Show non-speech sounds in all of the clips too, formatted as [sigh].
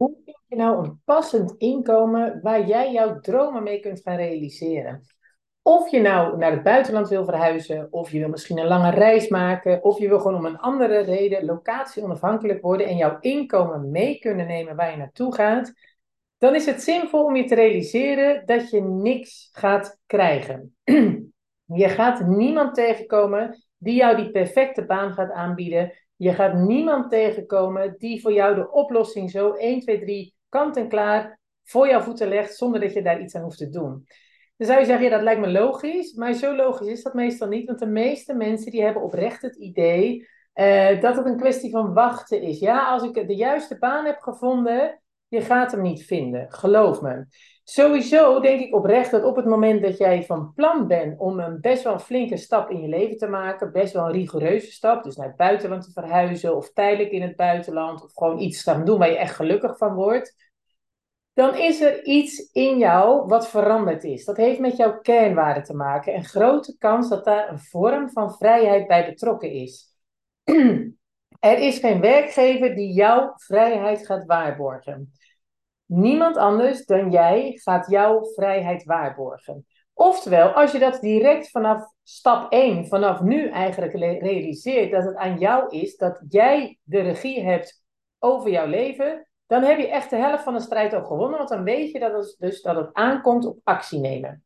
Hoe vind je nou een passend inkomen waar jij jouw dromen mee kunt gaan realiseren? Of je nou naar het buitenland wil verhuizen, of je wil misschien een lange reis maken, of je wil gewoon om een andere reden locatie onafhankelijk worden en jouw inkomen mee kunnen nemen waar je naartoe gaat, dan is het zinvol om je te realiseren dat je niks gaat krijgen. [clears throat] Je gaat niemand tegenkomen die jou die perfecte baan gaat aanbieden. Je gaat niemand tegenkomen die voor jou de oplossing zo 1, 2, 3 kant en klaar voor jouw voeten legt zonder dat je daar iets aan hoeft te doen. Dan zou je zeggen, ja, dat lijkt me logisch, maar zo logisch is dat meestal niet, want de meeste mensen die hebben oprecht het idee uh, dat het een kwestie van wachten is. Ja, als ik de juiste baan heb gevonden, je gaat hem niet vinden, geloof me. Sowieso denk ik oprecht dat op het moment dat jij van plan bent om een best wel flinke stap in je leven te maken, best wel een rigoureuze stap, dus naar het buitenland te verhuizen of tijdelijk in het buitenland of gewoon iets te gaan doen waar je echt gelukkig van wordt, dan is er iets in jou wat veranderd is. Dat heeft met jouw kernwaarden te maken. En grote kans dat daar een vorm van vrijheid bij betrokken is. [clears throat] er is geen werkgever die jouw vrijheid gaat waarborgen. Niemand anders dan jij gaat jouw vrijheid waarborgen. Oftewel, als je dat direct vanaf stap 1, vanaf nu eigenlijk realiseert dat het aan jou is, dat jij de regie hebt over jouw leven, dan heb je echt de helft van de strijd al gewonnen, want dan weet je dat het, dus dat het aankomt op actie nemen.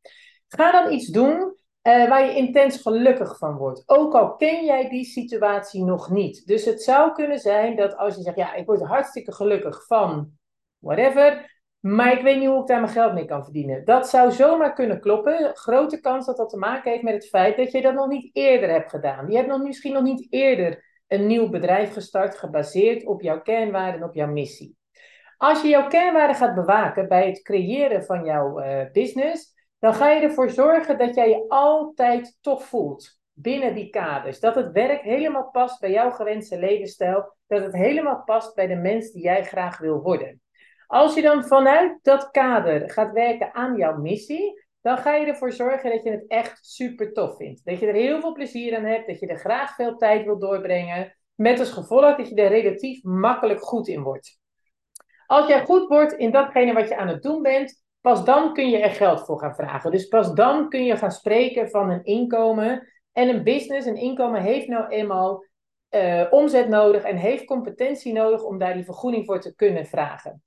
Ga dan iets doen uh, waar je intens gelukkig van wordt. Ook al ken jij die situatie nog niet. Dus het zou kunnen zijn dat als je zegt, ja, ik word hartstikke gelukkig van whatever, maar ik weet niet hoe ik daar mijn geld mee kan verdienen. Dat zou zomaar kunnen kloppen. Grote kans dat dat te maken heeft met het feit dat je dat nog niet eerder hebt gedaan. Je hebt nog, misschien nog niet eerder een nieuw bedrijf gestart gebaseerd op jouw kernwaarden en op jouw missie. Als je jouw kernwaarden gaat bewaken bij het creëren van jouw uh, business, dan ga je ervoor zorgen dat jij je altijd tof voelt binnen die kaders. Dat het werk helemaal past bij jouw gewenste levensstijl. Dat het helemaal past bij de mens die jij graag wil worden. Als je dan vanuit dat kader gaat werken aan jouw missie, dan ga je ervoor zorgen dat je het echt super tof vindt. Dat je er heel veel plezier aan hebt, dat je er graag veel tijd wil doorbrengen. Met als gevolg dat je er relatief makkelijk goed in wordt. Als jij goed wordt in datgene wat je aan het doen bent, pas dan kun je er geld voor gaan vragen. Dus pas dan kun je gaan spreken van een inkomen. En een business, een inkomen heeft nou eenmaal uh, omzet nodig en heeft competentie nodig om daar die vergoeding voor te kunnen vragen.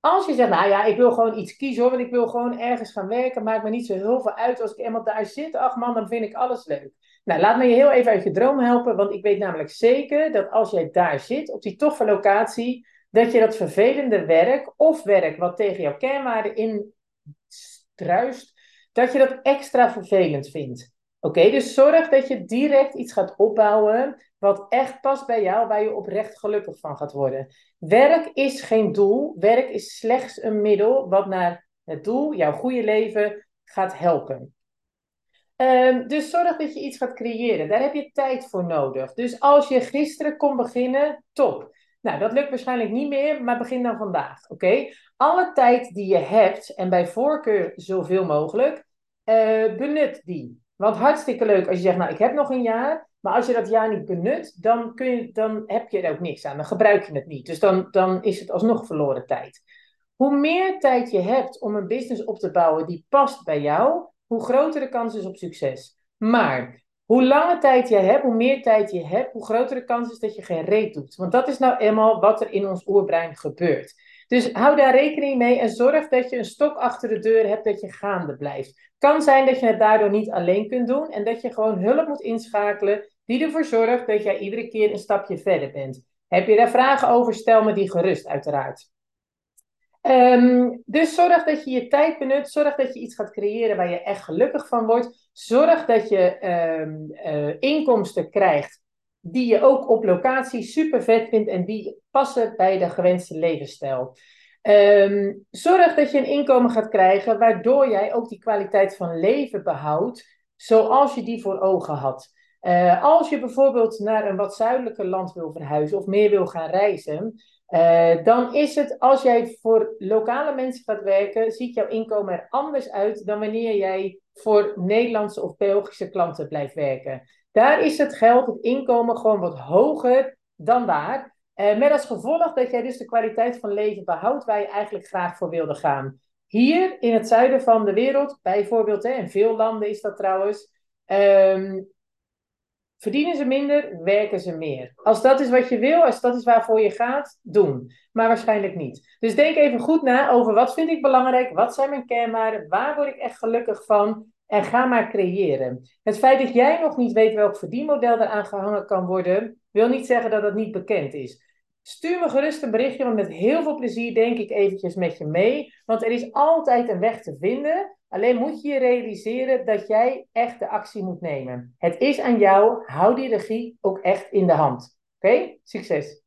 Als je zegt, nou ja, ik wil gewoon iets kiezen hoor, want ik wil gewoon ergens gaan werken, maakt me niet zo heel veel uit als ik eenmaal daar zit. Ach man, dan vind ik alles leuk. Nou, laat me je heel even uit je droom helpen, want ik weet namelijk zeker dat als jij daar zit, op die toffe locatie, dat je dat vervelende werk of werk wat tegen jouw kernwaarden indruist, dat je dat extra vervelend vindt. Oké, dus zorg dat je direct iets gaat opbouwen wat echt past bij jou, waar je oprecht gelukkig van gaat worden. Werk is geen doel, werk is slechts een middel wat naar het doel, jouw goede leven, gaat helpen. Um, dus zorg dat je iets gaat creëren. Daar heb je tijd voor nodig. Dus als je gisteren kon beginnen, top. Nou, dat lukt waarschijnlijk niet meer, maar begin dan vandaag. Oké? Alle tijd die je hebt, en bij voorkeur zoveel mogelijk, uh, benut die. Want hartstikke leuk als je zegt, nou, ik heb nog een jaar. Maar als je dat jaar niet benut, dan, kun je, dan heb je er ook niks aan. Dan gebruik je het niet. Dus dan, dan is het alsnog verloren tijd. Hoe meer tijd je hebt om een business op te bouwen die past bij jou, hoe groter de kans is op succes. Maar hoe langer tijd je hebt, hoe meer tijd je hebt, hoe groter de kans is dat je geen reet doet. Want dat is nou eenmaal wat er in ons oerbrein gebeurt. Dus hou daar rekening mee en zorg dat je een stok achter de deur hebt dat je gaande blijft. Kan zijn dat je het daardoor niet alleen kunt doen en dat je gewoon hulp moet inschakelen die ervoor zorgt dat jij iedere keer een stapje verder bent. Heb je daar vragen over, stel me die gerust uiteraard. Um, dus zorg dat je je tijd benut. Zorg dat je iets gaat creëren waar je echt gelukkig van wordt. Zorg dat je um, uh, inkomsten krijgt die je ook op locatie super vet vindt en die passen bij de gewenste levensstijl. Um, zorg dat je een inkomen gaat krijgen waardoor jij ook die kwaliteit van leven behoudt zoals je die voor ogen had. Uh, als je bijvoorbeeld naar een wat zuidelijker land wil verhuizen of meer wil gaan reizen, uh, dan is het als jij voor lokale mensen gaat werken, ziet jouw inkomen er anders uit dan wanneer jij voor Nederlandse of Belgische klanten blijft werken. Daar is het geld, het inkomen gewoon wat hoger dan daar. Uh, met als gevolg dat jij dus de kwaliteit van leven behoudt waar je eigenlijk graag voor wilde gaan. Hier in het zuiden van de wereld, bijvoorbeeld, hè, in veel landen is dat trouwens, um, verdienen ze minder, werken ze meer. Als dat is wat je wil, als dat is waarvoor je gaat, doen. Maar waarschijnlijk niet. Dus denk even goed na over wat vind ik belangrijk, wat zijn mijn kernwaarden, waar word ik echt gelukkig van en ga maar creëren. Het feit dat jij nog niet weet welk verdienmodel eraan gehangen kan worden, wil niet zeggen dat het niet bekend is. Stuur me gerust een berichtje, want met heel veel plezier denk ik eventjes met je mee. Want er is altijd een weg te vinden. Alleen moet je je realiseren dat jij echt de actie moet nemen. Het is aan jou. Hou die regie ook echt in de hand. Oké? Succes!